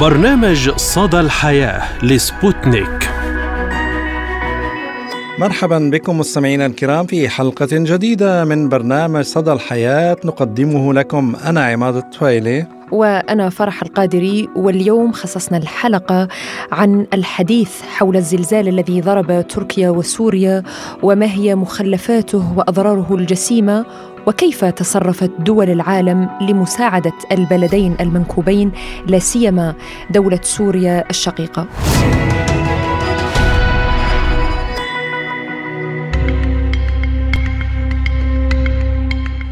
برنامج صدى الحياة لسبوتنيك. مرحبا بكم مستمعينا الكرام في حلقة جديدة من برنامج صدى الحياة نقدمه لكم أنا عماد الطفيلي. وأنا فرح القادري واليوم خصصنا الحلقة عن الحديث حول الزلزال الذي ضرب تركيا وسوريا وما هي مخلفاته وأضراره الجسيمة وكيف تصرفت دول العالم لمساعدة البلدين المنكوبين لا سيما دولة سوريا الشقيقة.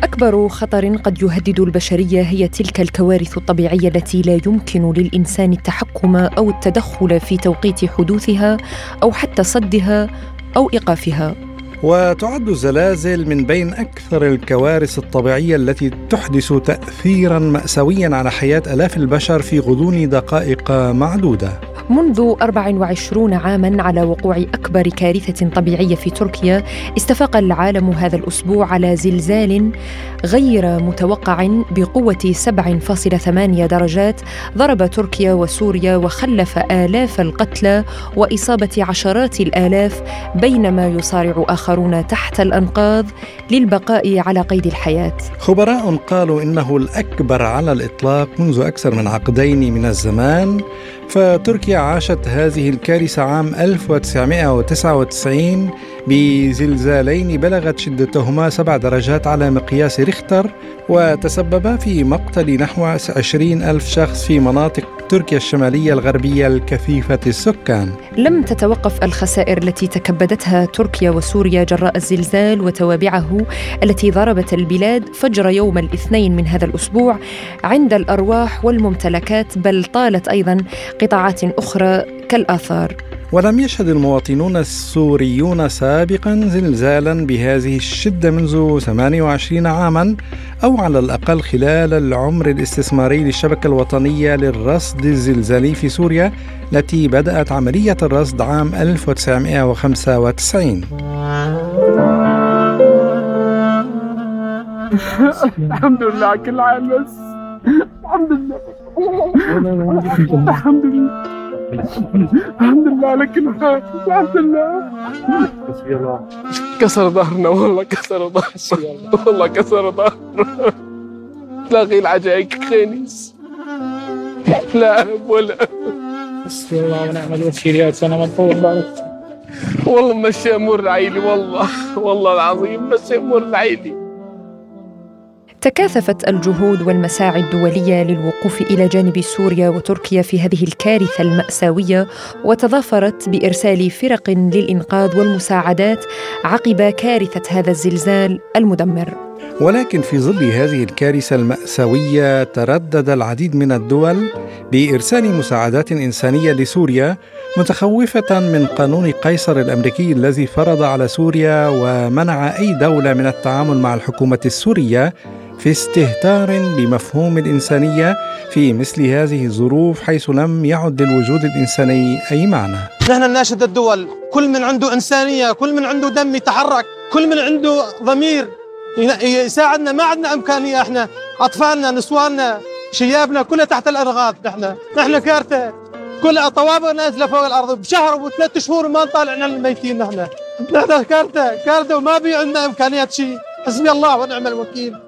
أكبر خطر قد يهدد البشرية هي تلك الكوارث الطبيعية التي لا يمكن للإنسان التحكم أو التدخل في توقيت حدوثها أو حتى صدها أو إيقافها. وتعد الزلازل من بين أكثر الكوارث الطبيعية التي تحدث تأثيرا مأساويا على حياة آلاف البشر في غضون دقائق معدودة. منذ 24 عاما على وقوع أكبر كارثة طبيعية في تركيا استفاق العالم هذا الأسبوع على زلزال غير متوقع بقوة 7.8 درجات. ضرب تركيا وسوريا وخلف آلاف القتلى وإصابة عشرات الآلاف بينما يصارع آخرون تحت الأنقاض للبقاء على قيد الحياة. خبراء قالوا إنه الأكبر على الإطلاق منذ أكثر من عقدين من الزمان فتركيا عاشت هذه الكارثة عام 1999 بزلزالين بلغت شدتهما سبع درجات على مقياس ريختر وتسببا في مقتل نحو عشرين ألف شخص في مناطق تركيا الشمالية الغربية الكثيفة السكان. لم تتوقف الخسائر التي تكبدتها تركيا وسوريا جراء الزلزال وتوابعه التي ضربت البلاد فجر يوم الاثنين من هذا الأسبوع عند الأرواح والممتلكات بل طالت أيضا قطاعات أخرى كالآثار. ولم يشهد المواطنون السوريون سابقا زلزالا بهذه الشدة منذ 28 عاما أو على الأقل خلال العمر الاستثماري للشبكة الوطنية للرصد الزلزالي في سوريا التي بدأت عملية الرصد عام 1995 الحمد لله على كل حال بس الحمد لله. الحمد لله. الحمد لله على كل حال الحمد لله. كسر ظهرنا والله كسر ظهرنا والله كسر ظهرنا. تلاقي العجايك خينيس. لا أب ولا حسبي الله ونعم الوكيل يا سنة مطول بارك. والله مشي امور عيلي والله والله العظيم مشي امور عيلي تكاثفت الجهود والمساعي الدولية للوقوف إلى جانب سوريا وتركيا في هذه الكارثة المأساوية وتضافرت بإرسال فرق للإنقاذ والمساعدات عقب كارثة هذا الزلزال المدمر. ولكن في ظل هذه الكارثة المأساوية تردد العديد من الدول بإرسال مساعدات إنسانية لسوريا متخوفة من قانون قيصر الأمريكي الذي فرض على سوريا ومنع أي دولة من التعامل مع الحكومة السورية في استهتار بمفهوم الإنسانية في مثل هذه الظروف حيث لم يعد للوجود الإنساني أي معنى. نحن نناشد الدول كل من عنده إنسانية كل من عنده دم يتحرك كل من عنده ضمير يساعدنا ما عندنا إمكانية إحنا. أطفالنا نسواننا شيابنا كلها تحت الأرغاث نحن نحن كارثة. كل طوابق نازلة فوق الأرض. بشهر وثلاث شهور ما نطالع الميتين نحن نحن كارثة كارثة وما بي عندنا إمكانيات شيء. حسبي الله ونعم الوكيل.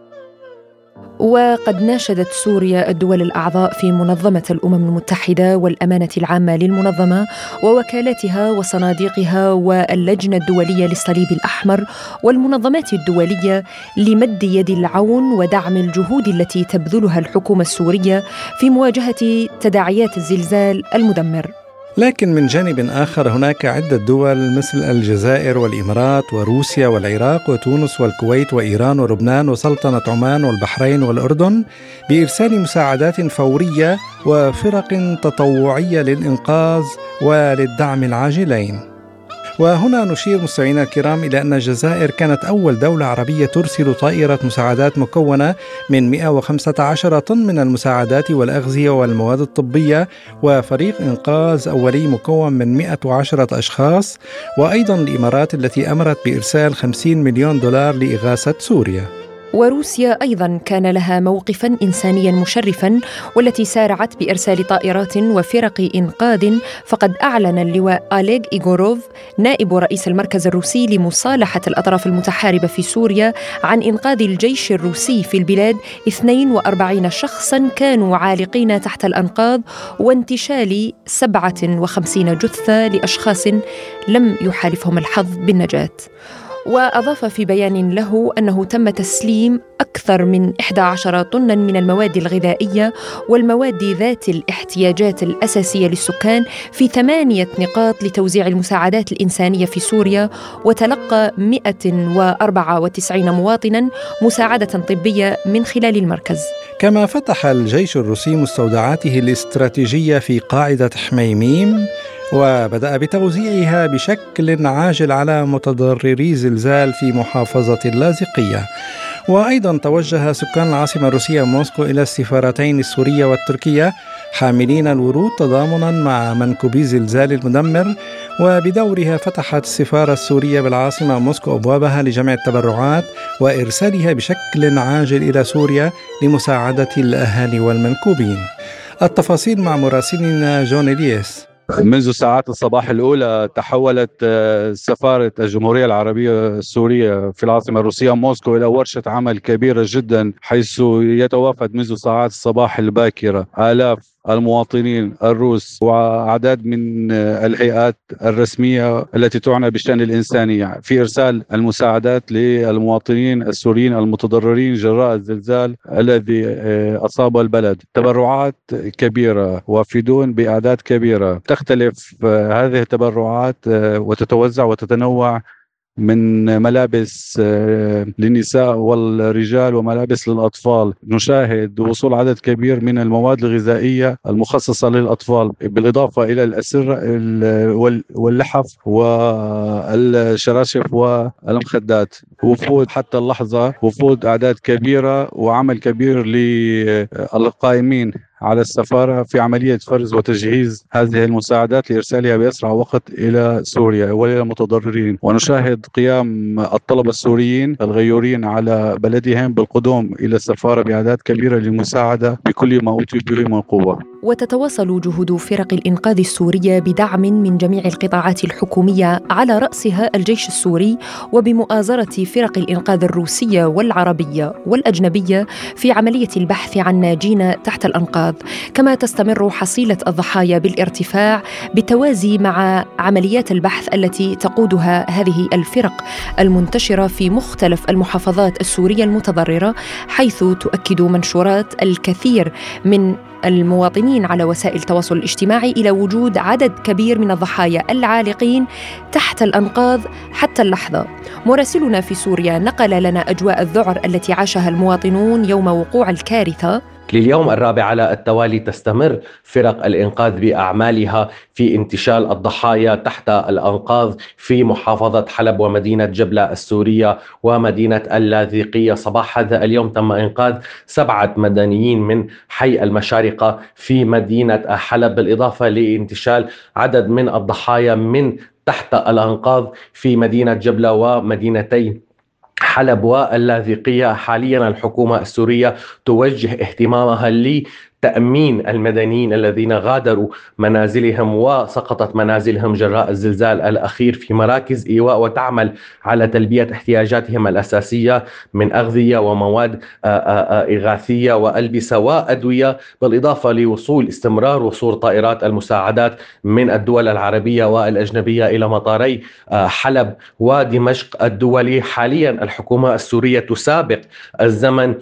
وقد ناشدت سوريا الدول الأعضاء في منظمة الأمم المتحدة والأمانة العامة للمنظمة ووكالاتها وصناديقها واللجنة الدولية للصليب الأحمر والمنظمات الدولية لمد يد العون ودعم الجهود التي تبذلها الحكومة السورية في مواجهة تداعيات الزلزال المدمر. لكن من جانب آخر هناك عدة دول مثل الجزائر والإمارات وروسيا والعراق وتونس والكويت وإيران ولبنان وسلطنة عمان والبحرين والأردن بإرسال مساعدات فورية وفرق تطوعية للإنقاذ وللدعم العاجلين. وهنا نشير مستمعينا الكرام إلى أن الجزائر كانت أول دولة عربية ترسل طائرة مساعدات مكونة من 115 طن من المساعدات والأغذية والمواد الطبية وفريق إنقاذ أولي مكون من 110 أشخاص وأيضا الإمارات التي أمرت بإرسال 50 مليون دولار لإغاثة سوريا. وروسيا أيضا كان لها موقفا انسانيا مشرفا والتي سارعت بإرسال طائرات وفرق إنقاذ. فقد أعلن اللواء أليغ إيغوروف نائب رئيس المركز الروسي لمصالحة الأطراف المتحاربة في سوريا عن إنقاذ الجيش الروسي في البلاد. 42 شخصا كانوا عالقين تحت الأنقاض وانتشال 57 جثة لأشخاص لم يحالفهم الحظ بالنجاة. وأضاف في بيان له أنه تم تسليم أكثر من 11 طنا من المواد الغذائية والمواد ذات الاحتياجات الأساسية للسكان في ثمانية نقاط لتوزيع المساعدات الإنسانية في سوريا وتلقى 194 مواطنا مساعدة طبية من خلال المركز. كما فتح الجيش الروسي مستودعاته الاستراتيجية في قاعدة حميميم وبدأ بتوزيعها بشكل عاجل على متضرري زلزال في محافظة اللاذقية. وأيضا توجه سكان العاصمة الروسية موسكو إلى السفارتين السورية والتركية حاملين الورود تضامنا مع منكوبي زلزال المدمر. وبدورها فتحت السفارة السورية بالعاصمة موسكو أبوابها لجمع التبرعات وإرسالها بشكل عاجل إلى سوريا لمساعدة الأهالي والمنكوبين. التفاصيل مع مراسلنا جون إلياس. منذ ساعات الصباح الأولى تحولت آه، سفارة الجمهورية العربية السورية في العاصمة الروسية موسكو إلى ورشة عمل كبيرة جدا حيث يتوافد منذ ساعات الصباح الباكرة. آلاف المواطنين الروس واعداد من الهيئات الرسمية التي تعنى بالشأن الإنساني. في إرسال المساعدات للمواطنين السوريين المتضررين جراء الزلزال الذي آه، أصاب البلد. تبرعات كبيرة وافدون بأعداد كبيرة. تختلف آه، هذه التبرعات آه، وتتوزع وتتنوع من ملابس آه، للنساء والرجال وملابس للأطفال. نشاهد وصول عدد كبير من المواد الغذائية المخصصة للأطفال بالإضافة إلى الأسرة واللحف والشراشف والمخدات. وفود حتى اللحظة وفود أعداد كبيرة وعمل كبير للقائمين. على السفارة في عملية فرز وتجهيز هذه المساعدات لإرسالها بأسرع وقت إلى سوريا وإلى المتضررين ونشاهد قيام الطلبة السوريين الغيورين على بلدهم بالقدوم إلى السفارة بأعداد كبيرة للمساعدة بكل ما أوتي به من قوة وتتواصل جهود فرق الإنقاذ السورية بدعم من جميع القطاعات الحكومية على رأسها الجيش السوري وبمؤازرة فرق الإنقاذ الروسية والعربية والأجنبية في عملية البحث عن ناجين تحت الأمراض كما تستمر حصيلة الضحايا بالارتفاع بالتوازي مع عمليات البحث التي تقودها هذه الفرق المنتشرة في مختلف المحافظات السورية المتضررة حيث تؤكد منشورات الكثير من المواطنين على وسائل التواصل الاجتماعي إلى وجود عدد كبير من الضحايا العالقين تحت الأنقاض حتى اللحظة. مراسلنا في سوريا نقل لنا أجواء الذعر التي عاشها المواطنون يوم وقوع الكارثة لليوم الرابع على التوالي تستمر فرق الإنقاذ بأعمالها في انتشال الضحايا تحت الأنقاض في محافظة حلب ومدينة جبلة السورية ومدينة اللاذقية. صباح هذا اليوم تم إنقاذ سبعة مدنيين من حي المشارقة في مدينة حلب بالإضافة لانتشال عدد من الضحايا من تحت الأنقاض في مدينة جبلة ومدينتي حلب واللاذقية حاليا الحكومة السورية توجه اهتمامها تأمين المدنيين الذين غادروا منازلهم وسقطت منازلهم جراء الزلزال الأخير في مراكز إيواء وتعمل على تلبية احتياجاتهم الأساسية من أغذية ومواد إغاثية وألبسة وأدوية بالإضافة لوصول استمرار وصول طائرات المساعدات من الدول العربية والأجنبية إلى مطاري حلب ودمشق الدولي. حاليا الحكومة السورية تسابق الزمن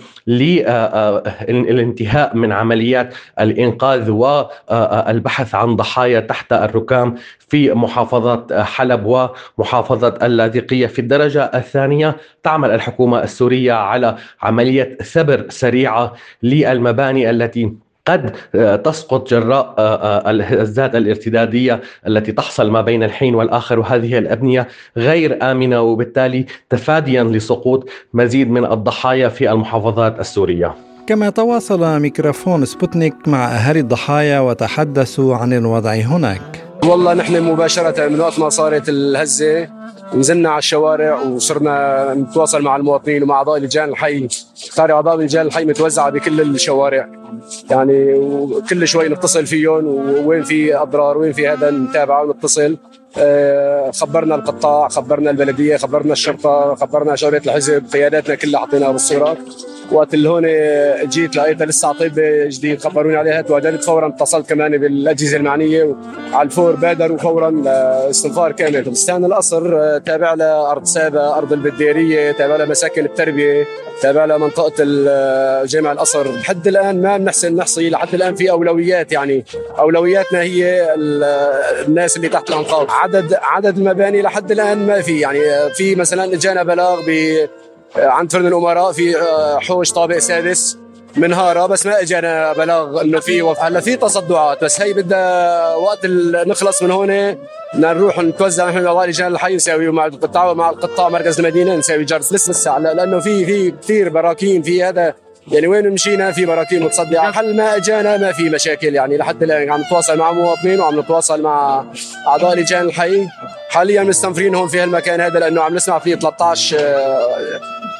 للانتهاء من عمليات عمليات الإنقاذ والبحث عن ضحايا تحت الركام في محافظة حلب ومحافظة اللاذقية. في الدرجة الثانية تعمل الحكومة السورية على عملية ثبر سريعة للمباني التي قد تسقط جراء الهزات الارتدادية التي تحصل ما بين الحين والآخر. وهذه الأبنية غير آمنة وبالتالي تفاديا لسقوط مزيد من الضحايا في المحافظات السورية. كما تواصل ميكروفون سبوتنيك مع أهالي الضحايا وتحدثوا عن الوضع هناك. والله نحن مباشرة من وقت ما صارت الهزة نزلنا على الشوارع وصرنا نتواصل مع المواطنين ومع أعضاء لجان الحي. صار أعضاء لجان الحي متوزعة بكل الشوارع. يعني وكل شوي نتصل فيهم ووين في أضرار وين في هذا نتابعه ونتصل. آه، خبرنا القطاع خبرنا البلدية خبرنا الشرطة خبرنا شغله الحزب قياداتنا كلها حطيناها بالصورة. وقت اللي هون جيت لقيتها لسه طيبه جديد خبروني عليها. تواجدت فورا اتصلت كمان بالأجهزة المعنية على الفور بادروا فورا لاستنفار كامل. بستان القصر تابع لارض سابا أرض البديرية تابع لمساكن التربية تابع لمنطقه جامع القصر. لحد الآن ما بنحسن نحصي لحد الآن في أولويات يعني. أولوياتنا هي الناس اللي تحت الأنقاض. عدد عدد المباني لحد الآن ما في. يعني في مثلا إجانا بلاغ ب عند فرن الأمراء في حوش طابق سادس منهاره بس ما اجانا بلاغ إنه في هلأ في تصدعات. بس هي بدها وقت نخلص من هون نروح نتوزع نحن اعضاء لجان الحي نساوي مع القطاع مع القطاع مركز المدينة نساوي جرس. لسه لسه. لأنه في في كثير براكين. في هذا يعني وين مشينا؟ في براكين متصدعة. حل ما إجانا؟ ما في مشاكل. يعني لحد الآن عم نتواصل مع مواطنين وعم نتواصل مع أعضاء لجان الحي. حاليا مستنفرين هون في هالمكان هذا لأنه عم نسمع في 13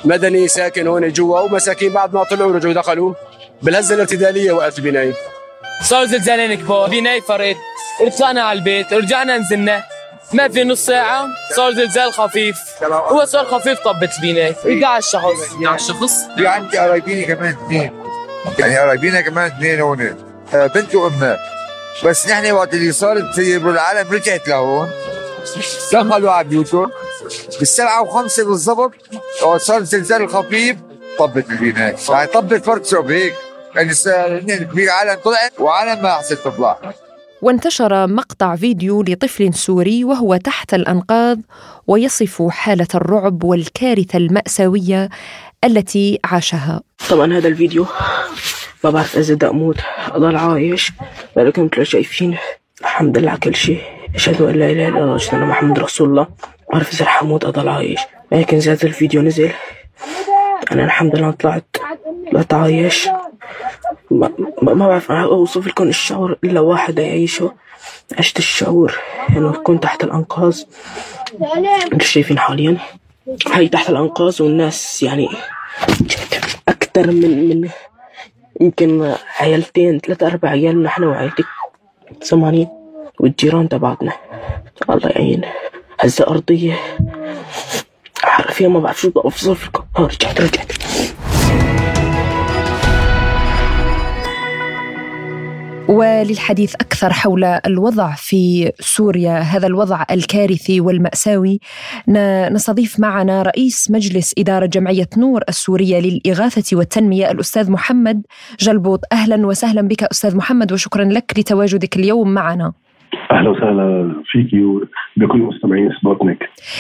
مدني ساكن هون جوا ومساكين بعد ما طلعوا رجعوا دخلوا بالهزه الارتدالية وقت البنايه صار زلزالين كبار بناي فريت طلعنا على البيت رجعنا نزلنا. ما في نص ساعة صار زلزال خفيف. هو صار خفيف طبت البناية 11 شخص 11 شخص؟ في عندي قرايبيني كمان اثنين. يعني قرايبينا كمان اثنين هون. آه، بنت وامها بس نحن وقت اللي صارت العالم رجعت لهون. دخلوا على بيوتهم بالسبعة وخمسة بالضبط. صار الزلزال الخفيف طبت البناية يعني طبت فرد هيك. يعني في عالم طلعت وعالم ما حسيت تطلع. وانتشر مقطع فيديو لطفل سوري وهو تحت الأنقاض ويصف حالة الرعب والكارثة المأساوية التي عاشها. طبعا هذا الفيديو ما بعرف إذا بدي أموت. أضل عايش. لكن مثل شايفين. الحمد لله على كل شيء. أشهد أن لا إله إلا الله وأشهد أن محمد رسول الله. إذا رح أموت أضل عايش. لكن زي هذا الفيديو نزل أنا الحمد لله طلعت طلعت عايش. ما, ما بعرف أوصف لكم الشعور إلا واحد يعيشه. عشت الشعور أنه كنت تحت الأنقاض. أنتم شايفين حاليا؟ هاي تحت الأنقاض والناس يعني أكثر من من يمكن عيالتين ثلاثة أربع عيال. نحن وعيلتي سمعانين والجيران تبعتنا. الله يعين هزة أرضية. حرفيا ما بعرف شو بدي أوصف لكم رجعت رجعت. وللحديث أكثر حول الوضع في سوريا هذا الوضع الكارثي والمأساوي. نستضيف معنا رئيس مجلس إدارة جمعية نور السورية للإغاثة والتنمية الأستاذ محمد جلبوط. أهلا وسهلا بك أستاذ محمد وشكرا لك لتواجدك اليوم معنا. أهلا وسهلا فيك وبكل مستمعين سبوتنيك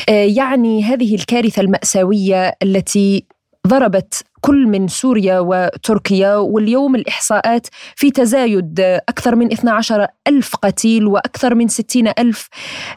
آه، يعني هذه الكارثة المأساوية التي ضربت كل من سوريا وتركيا واليوم الإحصاءات في تزايد أكثر من 12 ألف قتيل وأكثر من 60 ألف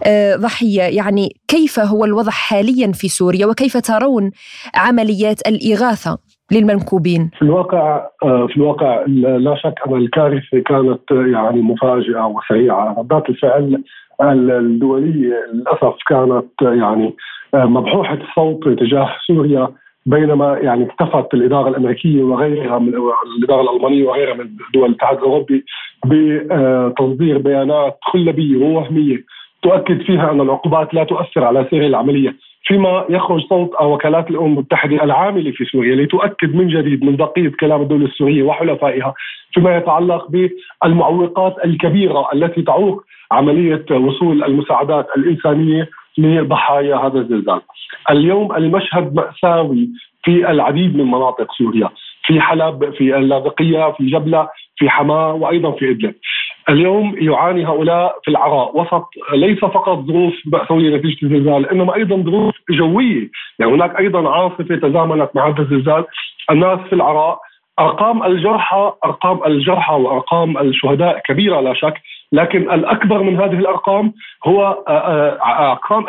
آه، ضحية. يعني كيف هو الوضع حاليا في سوريا؟ وكيف ترون عمليات الإغاثة؟ للمنكوبين؟ في الواقع آه، في الواقع لا شك أن الكارثة كانت يعني مفاجئة وسريعه، ردات الفعل الدولية للأسف كانت يعني آه، مبحوحة الصوت تجاه سوريا بينما يعني اكتفت الإدارة الأمريكية وغيرها من الإدارة الألمانية وغيرها من دول الاتحاد الأوروبي بتصدير بيانات خلبيه ووهمية تؤكد فيها أن العقوبات لا تؤثر على سير العملية فيما يخرج صوت وكالات الأمم المتحدة العاملة في سوريا لتؤكد من جديد من بقية كلام الدولة السورية وحلفائها فيما يتعلق بالمعوقات الكبيرة التي تعوق عملية وصول المساعدات الإنسانية لضحايا هذا الزلزال. اليوم المشهد مأساوي في العديد من مناطق سوريا، في حلب، في اللاذقية، في جبلة، في حماة وأيضا في إدلب. اليوم يعاني هؤلاء في العراء. وسط ليس فقط ظروف مأساوية نتيجة الزلزال إنما أيضا ظروف جوية. يعني هناك أيضا عاصفة تزامنت مع هذا الزلزال. الناس في العراء أرقام الجرحى أرقام الجرحى وأرقام الشهداء كبيرة لا شك لكن الأكبر من هذه الأرقام هو آه، آه، أرقام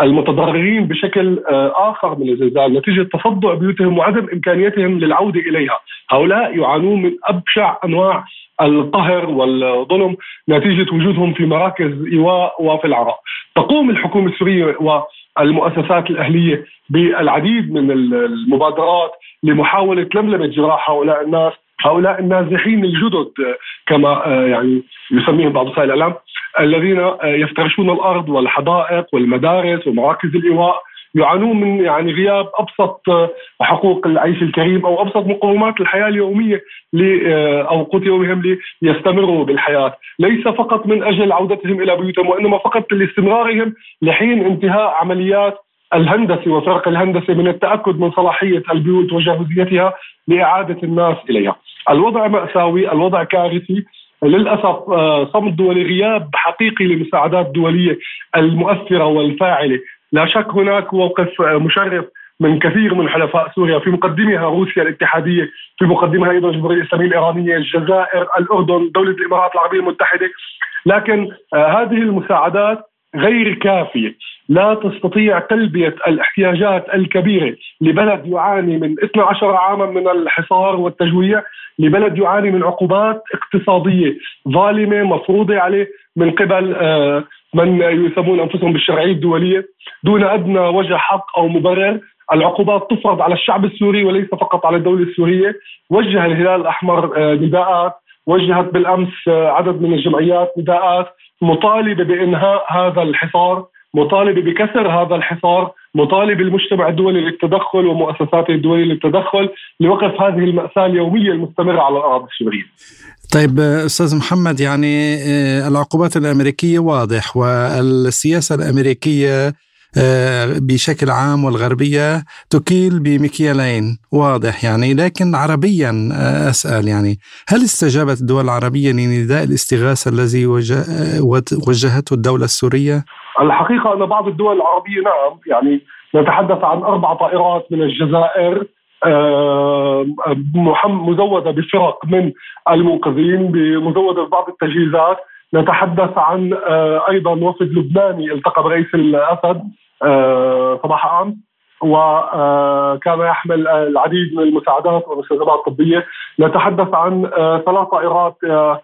المتضررين بشكل آه، آخر من الزلزال نتيجة تصدع بيوتهم وعدم إمكانيتهم للعودة إليها، هؤلاء يعانون من أبشع أنواع القهر والظلم نتيجة وجودهم في مراكز إيواء وفي العراء. تقوم الحكومة السورية والمؤسسات الأهلية بالعديد من المبادرات لمحاولة لملمه جراح هؤلاء الناس هؤلاء النازحين الجدد كما آه، يعني يسميهم بعض وسائل الإعلام الذين آه، يفترشون الأرض والحدائق والمدارس ومراكز الإيواء يعانون من يعني غياب أبسط آه، حقوق العيش الكريم أو أبسط مقومات الحياة اليومية أو قوت يومهم ليستمروا بالحياة، ليس فقط من أجل عودتهم إلى بيوتهم وإنما فقط لاستمرارهم لحين انتهاء عمليات الهندسي وفرق الهندسي من التأكد من صلاحية البيوت وجاهزيتها لإعادة الناس إليها. الوضع مأساوي، الوضع كارثي، للأسف آه، صمت دولي غياب حقيقي للمساعدات الدوليه المؤثرة والفاعلة، لا شك هناك موقف آه، مشرف من كثير من حلفاء سوريا في مقدمها روسيا الاتحادية، في مقدمها أيضا الجمهوريه الاسلاميه الإيرانية، الجزائر، الأردن، دولة الإمارات العربية المتحدة، لكن آه، هذه المساعدات غير كافية، لا تستطيع تلبية الاحتياجات الكبيرة لبلد يعاني من 12 عاما من الحصار والتجويع، لبلد يعاني من عقوبات اقتصادية ظالمة مفروضة عليه من قبل آه، من يسمون أنفسهم بالشرعية الدولية دون أدنى وجه حق أو مبرر. العقوبات تفرض على الشعب السوري وليس فقط على الدولة السورية. وجه الهلال الأحمر آه، نداءات. وجهت بالأمس آه، عدد من الجمعيات نداءات. مطالبة بإنهاء هذا الحصار مطالبة بكسر هذا الحصار مطالب المجتمع الدولي للتدخل ومؤسساته الدولية للتدخل لوقف هذه المأساة اليومية المستمرة على الأراضي السورية. طيب أستاذ محمد يعني آه، العقوبات الأمريكية واضح والسياسة الأمريكية آه، بشكل عام والغربية تكيل بمكيالين واضح يعني لكن عربيا آه، أسأل يعني هل استجابت الدول العربية لنداء الاستغاثة الذي وجهته الدولة السورية؟ الحقيقة أن بعض الدول العربية نعم يعني نتحدث عن أربع طائرات من الجزائر مزودة بفرق من المنقذين مزوده ببعض التجهيزات. نتحدث عن آه، أيضا وفد لبناني التقى برئيس الأسد آه، صباح امس وكان يحمل العديد من المساعدات والمستلزمات الطبية. نتحدث عن ثلاث طائرات آه،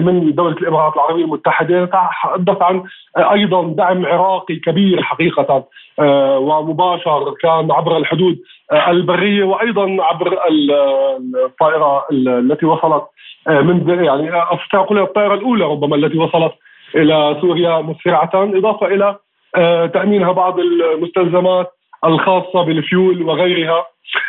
من دولة الإمارات العربية المتحدة. نتحدث عن آه، أيضا دعم عراقي كبير حقيقة آه، ومباشر كان عبر الحدود البرية وأيضا عبر الطائرة التي وصلت من يعني أقول الطائرة الأولى ربما التي وصلت إلى سوريا مسرعة. إضافة إلى تأمينها بعض المستلزمات الخاصة بالفيول وغيرها.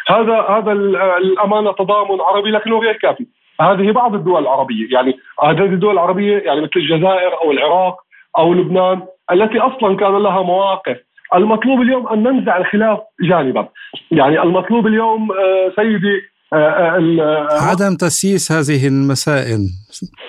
هذا هذا الأمانة تضامن عربي لكنه غير كافي. هذه بعض الدول العربية. يعني هذه الدول العربية يعني مثل الجزائر أو العراق أو لبنان التي أصلا كان لها مواقف. المطلوب اليوم أن ننزع الخلاف جانبا. يعني المطلوب اليوم آه، سيدي عدم تسييس هذه المسائل.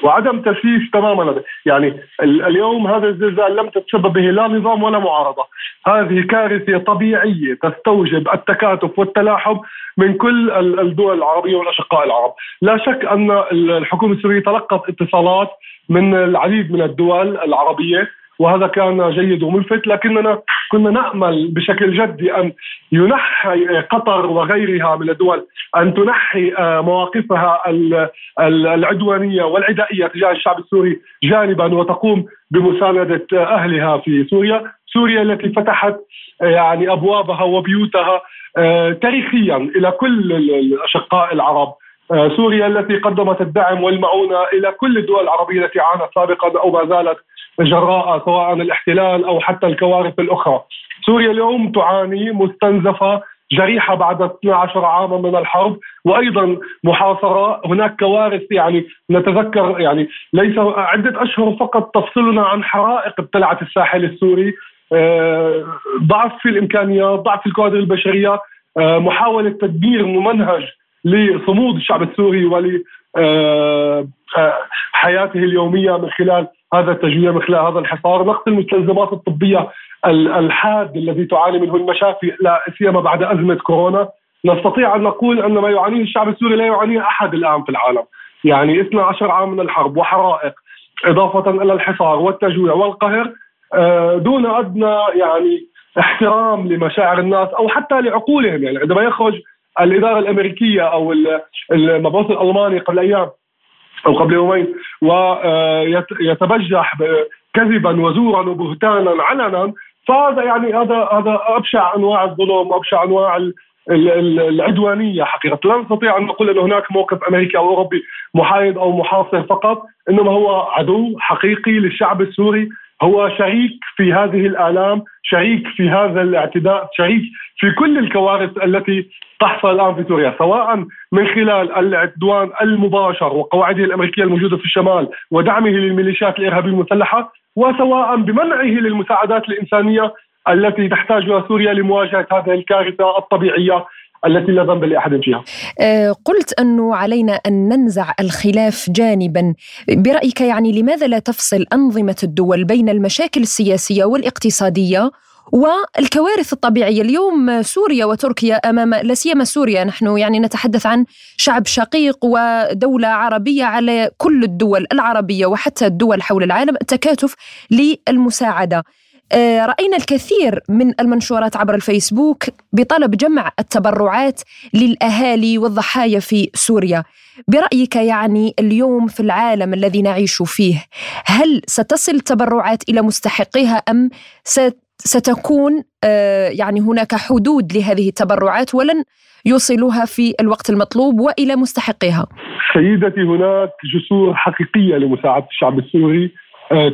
وعدم تسييس تماما. يعني اليوم هذا الزلزال لم تتسبب به لا نظام ولا معارضة. هذه كارثة طبيعية تستوجب التكاتف والتلاحم من كل الدول العربية والأشقاء العرب، لا شك أن الحكومة السورية تلقت اتصالات من العديد من الدول العربية. وهذا كان جيد وملفت لكننا كنا نأمل بشكل جدي أن ينحي قطر وغيرها من الدول أن تنحي آه، مواقفها العدوانية والعدائية تجاه الشعب السوري جانبا وتقوم بمساندة أهلها في سوريا، سوريا التي فتحت آه، يعني أبوابها وبيوتها آه، تاريخيا إلى كل الأشقاء العرب. سوريا التي قدمت الدعم والمعونة إلى كل الدول العربية التي عانت سابقا أو ما زالت جراء سواء الاحتلال أو حتى الكوارث الأخرى. سوريا اليوم تعاني مستنزفه جريحة بعد 12 عاما من الحرب وأيضا محاصرة. هناك كوارث يعني نتذكر يعني ليس عدة أشهر فقط تفصلنا عن حرائق ابتلعت الساحل السوري. آه، ضعف في الإمكانيات ضعف في الكوادر البشرية. آه، محاولة تدمير ممنهج لصمود الشعب السوري ول حياته اليومية من خلال هذا التجويع من خلال هذا الحصار. نقص المستلزمات الطبية الحاد الذي تعاني منه المشافي لا سيما بعد أزمة كورونا. نستطيع أن نقول أن ما يعانيه الشعب السوري لا يعانيه أحد الآن في العالم. يعني 12 عام من الحرب وحرائق إضافة إلى الحصار والتجويع والقهر آه، دون أدنى يعني احترام لمشاعر الناس أو حتى لعقولهم. يعني عندما يخرج الإدارة الأمريكية أو المبعوث الألماني قبل أيام أو قبل يومين ويتبجح كذبا وزورا وبهتانا علنا. فهذا يعني هذا هذا أبشع أنواع الظلم وابشع أنواع العدوانية حقيقة. لا نستطيع أن نقول ان هناك موقف أمريكي أو أوروبي محايد أو محاصر فقط إنما هو عدو حقيقي للشعب السوري. هو شريك في هذه الآلام شريك في هذا الاعتداء شريك في كل الكوارث التي تحصل الآن في سوريا سواء من خلال العدوان المباشر وقواعده الأمريكية الموجودة في الشمال ودعمه للميليشيات الإرهابية المسلحة وسواء بمنعه للمساعدات الإنسانية التي تحتاجها سوريا لمواجهة هذه الكارثة الطبيعية التي لا ذنب لأحد فيها. أه قلت أنه علينا أن ننزع الخلاف جانبا، برأيك يعني لماذا لا تفصل أنظمة الدول بين المشاكل السياسية والاقتصادية والكوارث الطبيعية؟ اليوم سوريا وتركيا أمام لا سيما سوريا نحن يعني نتحدث عن شعب شقيق ودولة عربية على كل الدول العربية وحتى الدول حول العالم التكاتف للمساعدة. آه، رأينا الكثير من المنشورات عبر الفيسبوك بطلب جمع التبرعات للأهالي والضحايا في سوريا. برأيك يعني اليوم في العالم الذي نعيش فيه هل ستصل التبرعات إلى مستحقيها أم ستكون آه، يعني هناك حدود لهذه التبرعات ولن يوصلوها في الوقت المطلوب وإلى مستحقيها؟ سيدتي هناك جسور حقيقية لمساعدة الشعب السوري. آه،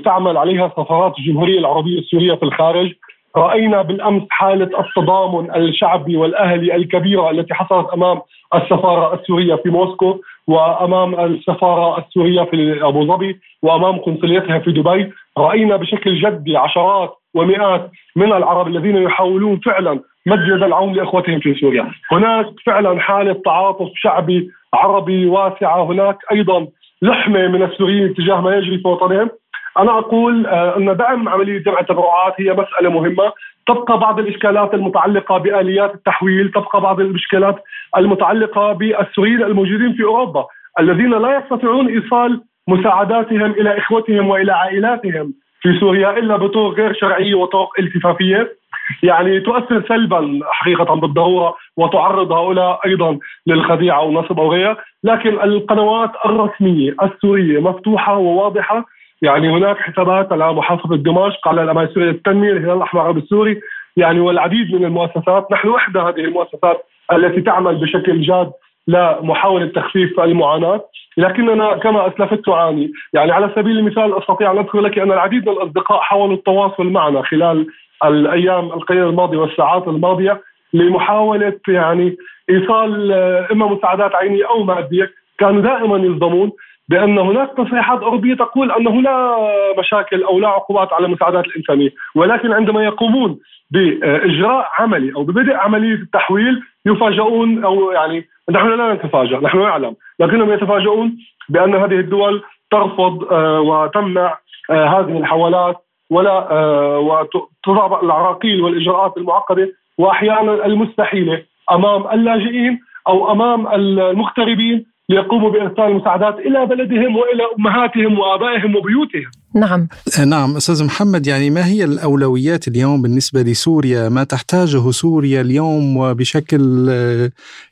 تعمل عليها سفارات الجمهورية العربية السورية في الخارج. رأينا بالأمس حالة التضامن الشعبي والأهلي الكبيرة التي حصلت أمام السفارة السورية في موسكو وأمام السفارة السورية في أبو ظبي وأمام قنصليتها في دبي. رأينا بشكل جدي عشرات ومئات من العرب الذين يحاولون فعلا مد يد العون لإخوتهم في سوريا، هناك فعلا حالة تعاطف شعبي عربي واسعة، هناك أيضا لحمة من السوريين تجاه ما يجري في وطنهم، أنا أقول آه، أن دعم عملية جمع التبرعات هي مسألة مهمة. تبقى بعض الإشكالات المتعلقة بآليات التحويل تبقى بعض الإشكالات المتعلقة بالسوريين الموجودين في أوروبا الذين لا يستطيعون إيصال مساعداتهم إلى إخوتهم وإلى عائلاتهم في سوريا إلا بطرق غير شرعية وطرق التفافية. يعني تؤثر سلبا حقيقة بالضرورة وتعرض هؤلاء أيضا للخديعة أو النصب أو غيرها، لكن القنوات الرسمية السورية مفتوحة وواضحة يعني هناك حسابات على محافظة دمشق على الامانه السوريه للتنميه الهلال الأحمر العربي السوري. يعني والعديد من المؤسسات نحن احدى هذه المؤسسات التي تعمل بشكل جاد لمحاولة تخفيف المعاناة. لكننا كما أسلفت تعاني يعني على سبيل المثال أستطيع أن أذكر لك أن العديد من الأصدقاء حاولوا التواصل معنا خلال الأيام القليلة الماضية والساعات الماضية لمحاولة يعني إيصال إما مساعدات عينية أو مادية. كانوا دائما يصدمون بأن هناك تصريحات أوروبية تقول انه لا مشاكل أو لا عقوبات على المساعدات الإنسانية، ولكن عندما يقومون بإجراء عملي أو ببدء عمليه التحويل يفاجؤون أو يعني نحن لا نتفاجأ، نحن نعلم، لكنهم يتفاجؤون بأن هذه الدول ترفض آه، وتمنع آه، هذه الحوالات ولا آه، وتضع العراقيل والإجراءات المعقدة وأحيانا المستحيلة أمام اللاجئين أو أمام المغتربين ليقوموا بإرسال المساعدات إلى بلدهم وإلى أمهاتهم وآبائهم وبيوتهم. نعم. نعم أستاذ محمد يعني ما هي الأولويات اليوم بالنسبة لسوريا؟ ما تحتاجه سوريا اليوم وبشكل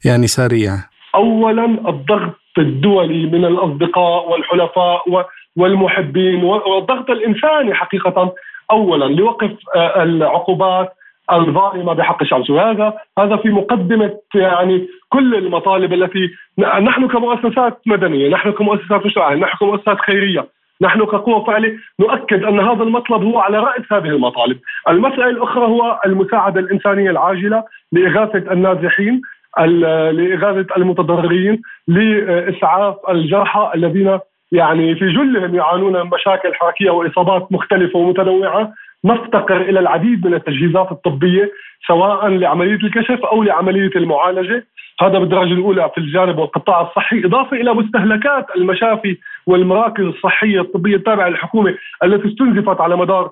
يعني سريع؟ اولا الضغط الدولي من الأصدقاء والحلفاء والمحبين والضغط الإنساني حقيقة اولا لوقف آه، العقوبات الظالمة بحق الشعب السوري هذا في مقدمة يعني كل المطالب التي نحن كمؤسسات مدنية نحن كمؤسسات مجتمعية نحن كمؤسسات خيرية نحن كقوة فعلة نؤكد أن هذا المطلب هو على رأس هذه المطالب. المسألة الأخرى هو المساعدة الإنسانية العاجلة لإغاثة النازحين لإغاثة المتضررين لإسعاف الجرحى الذين يعني في جلهم يعانون من مشاكل حركية وإصابات مختلفة ومتنوعة. نفتقر إلى العديد من التجهيزات الطبية سواء لعملية الكشف أو لعملية المعالجة. هذا بالدرجة الأولى في الجانب والقطاع الصحي إضافة إلى مستهلكات المشافي والمراكز الصحية الطبية التابعة للحكومة التي استنزفت على مدار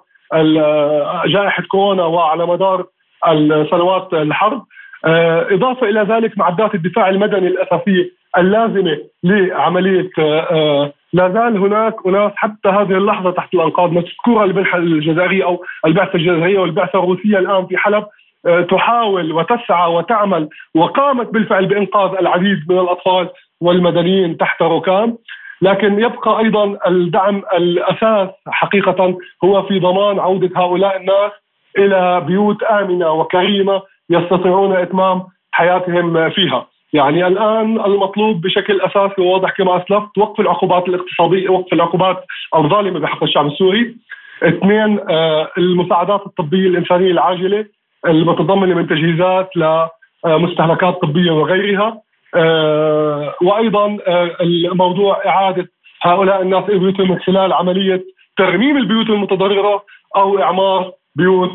جائحة كورونا وعلى مدار السنوات الحرب. آه، إضافة إلى ذلك معدات الدفاع المدني الأساسية اللازمة لعملية آه، لا زال هناك أناس حتى هذه اللحظة تحت الأنقاض مذكورة البنحه الجزائرية أو البعثة الجزائرية والبعثة الروسية الآن في حلب آه، تحاول وتسعى وتعمل وقامت بالفعل بإنقاذ العديد من الأطفال والمدنيين تحت ركام لكن يبقى أيضا الدعم الأساس حقيقه هو في ضمان عودة هؤلاء الناس إلى بيوت آمنة وكريمة يستطيعون إتمام حياتهم فيها. يعني الآن المطلوب بشكل أساسي وواضح كما أسلفت وقف العقوبات الاقتصادية وقف العقوبات الظالمة بحق الشعب السوري. اثنين آه، المساعدات الطبية الإنسانية العاجلة المتضمنة من تجهيزات لمستهلكات طبية وغيرها. آه، وأيضا آه، الموضوع إعادة هؤلاء الناس إلى بيوتهم من خلال عملية ترميم البيوت المتضررة أو إعمار بيوت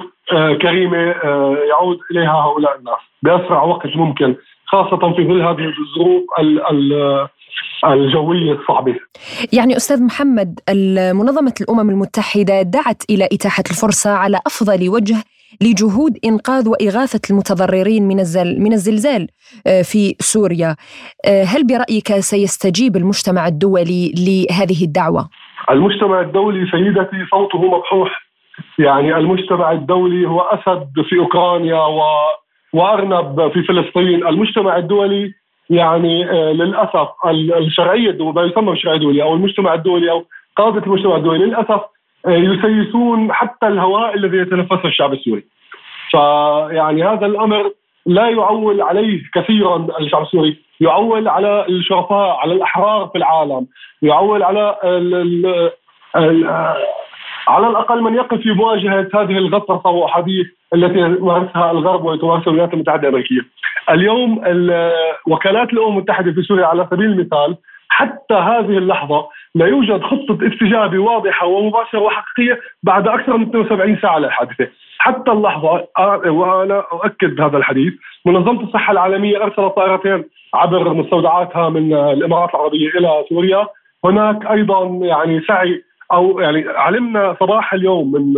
كريمة يعود إليها هؤلاء الناس بأسرع وقت ممكن خاصة في ظل هذه الظروف الجوية الصعبة. يعني أستاذ محمد منظمة الأمم المتحدة دعت إلى إتاحة الفرصة على أفضل وجه لجهود إنقاذ وإغاثة المتضررين من من الزلزال آه، في سوريا. آه، هل برأيك سيستجيب المجتمع الدولي لهذه الدعوة؟ المجتمع الدولي سيدتي صوته مبحوح. يعني المجتمع الدولي هو أسد في أوكرانيا و وأرنب في فلسطين، المجتمع الدولي يعني آه، للأسف الشرعية ما يسمى بالشرعية الدولية أو المجتمع الدولي أو قاده المجتمع الدولي للأسف آه، يسيسون حتى الهواء الذي يتنفسه الشعب السوري. فيعني هذا الأمر لا يعول عليه كثيرا الشعب السوري، يعول على الشرفاء، على الأحرار في العالم، يعول على ال ال ال على الأقل من يقف في مواجهه هذه الغطرسة وأحاديث التي مارسها الغرب وتمارسها الولايات المتحده الأمريكية. اليوم وكالات الأمم المتحدة في سوريا على سبيل المثال حتى هذه اللحظة لا يوجد خطة استجابة واضحة ومباشرة وحقيقية بعد أكثر من 72 ساعة للحادثة. حتى اللحظة وأنا أؤكد هذا الحديث منظمة الصحة العالمية أرسلت طائرتين عبر مستودعاتها من الإمارات العربية إلى سوريا هناك أيضا يعني سعي أو يعني علمنا صباح اليوم من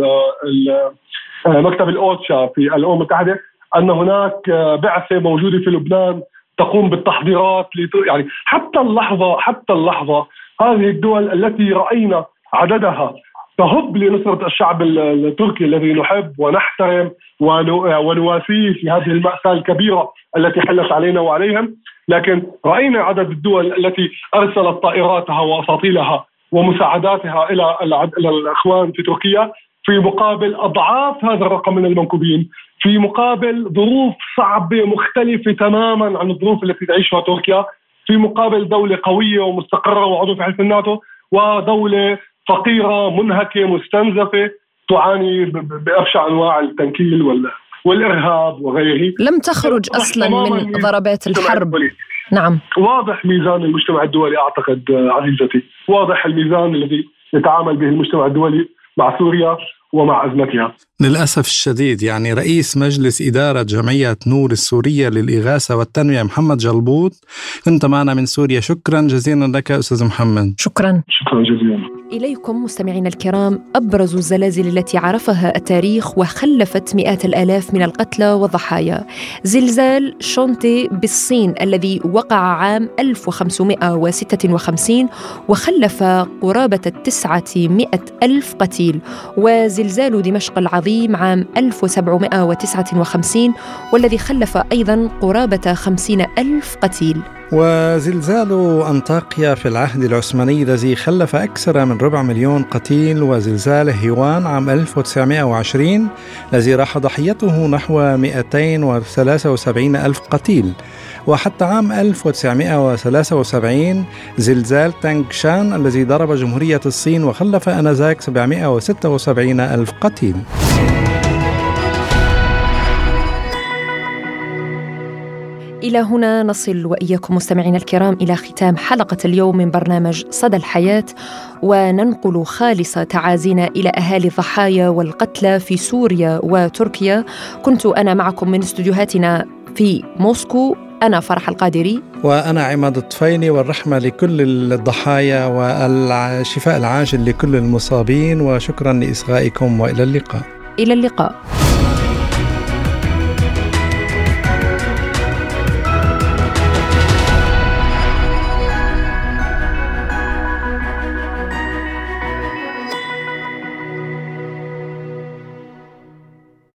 مكتب الأوتشا في الأمم المتحدة أن هناك آه، بعثة موجودة في لبنان تقوم بالتحضيرات يعني حتى اللحظة حتى اللحظة هذه الدول التي رأينا عددها تهب لنصرة الشعب التركي الذي نحب ونحترم ونواسيه في هذه المأساة الكبيرة التي حلت علينا وعليهم. لكن رأينا عدد الدول التي أرسلت طائراتها وأساطيلها ومساعداتها إلى الأخوان في تركيا في مقابل أضعاف هذا الرقم من المنكوبين في مقابل ظروف صعبة مختلفة تماما عن الظروف التي تعيشها تركيا في مقابل دولة قوية ومستقرة وعضو في حلف الناتو ودولة فقيرة منهكة مستنزفة تعاني بأبشع أنواع التنكيل وال والإرهاب وغيره. لم تخرج أصلا من ضربات الحرب. نعم. واضح ميزان المجتمع الدولي أعتقد عزيزتي. واضح الميزان الذي يتعامل به المجتمع الدولي مع سوريا. ومع ازمتها. للأسف الشديد يعني رئيس مجلس إدارة جمعية نور السورية للإغاثة والتنميه محمد جلبوط كنت معنا من سوريا شكرا جزيلا لك أستاذ محمد. شكرا. شكرا جزيلا. إليكم مستمعينا الكرام أبرز الزلازل التي عرفها التاريخ وخلفت مئات الآلاف من القتلى والضحايا زلزال شونتي بالصين الذي وقع عام 1556 وخلف قرابة التسعة مئة ألف قتيل وزلزال دمشق العظيم عام 1759 والذي خلف أيضا قرابة خمسين ألف قتيل. وزلزال أنطاكيا في العهد العثماني الذي خلف أكثر من ربع مليون قتيل وزلزال هيوان عام 1920 الذي راح ضحيته نحو 273 ألف قتيل. وحتى عام 1973 زلزال تانغشان الذي ضرب جمهورية الصين وخلف أنذاك 776 ألف قتيل. إلى هنا نصل وإياكم مستمعينا الكرام إلى ختام حلقة اليوم من برنامج صدى الحياة وننقل خالص تعازينا إلى أهالي الضحايا والقتلى في سوريا وتركيا. كنت أنا معكم من استديوهاتنا في موسكو. أنا فرح القادري. وأنا عماد الطفيلي والرحمة لكل الضحايا والشفاء العاجل لكل المصابين وشكرا لإصغائكم وإلى اللقاء. إلى اللقاء.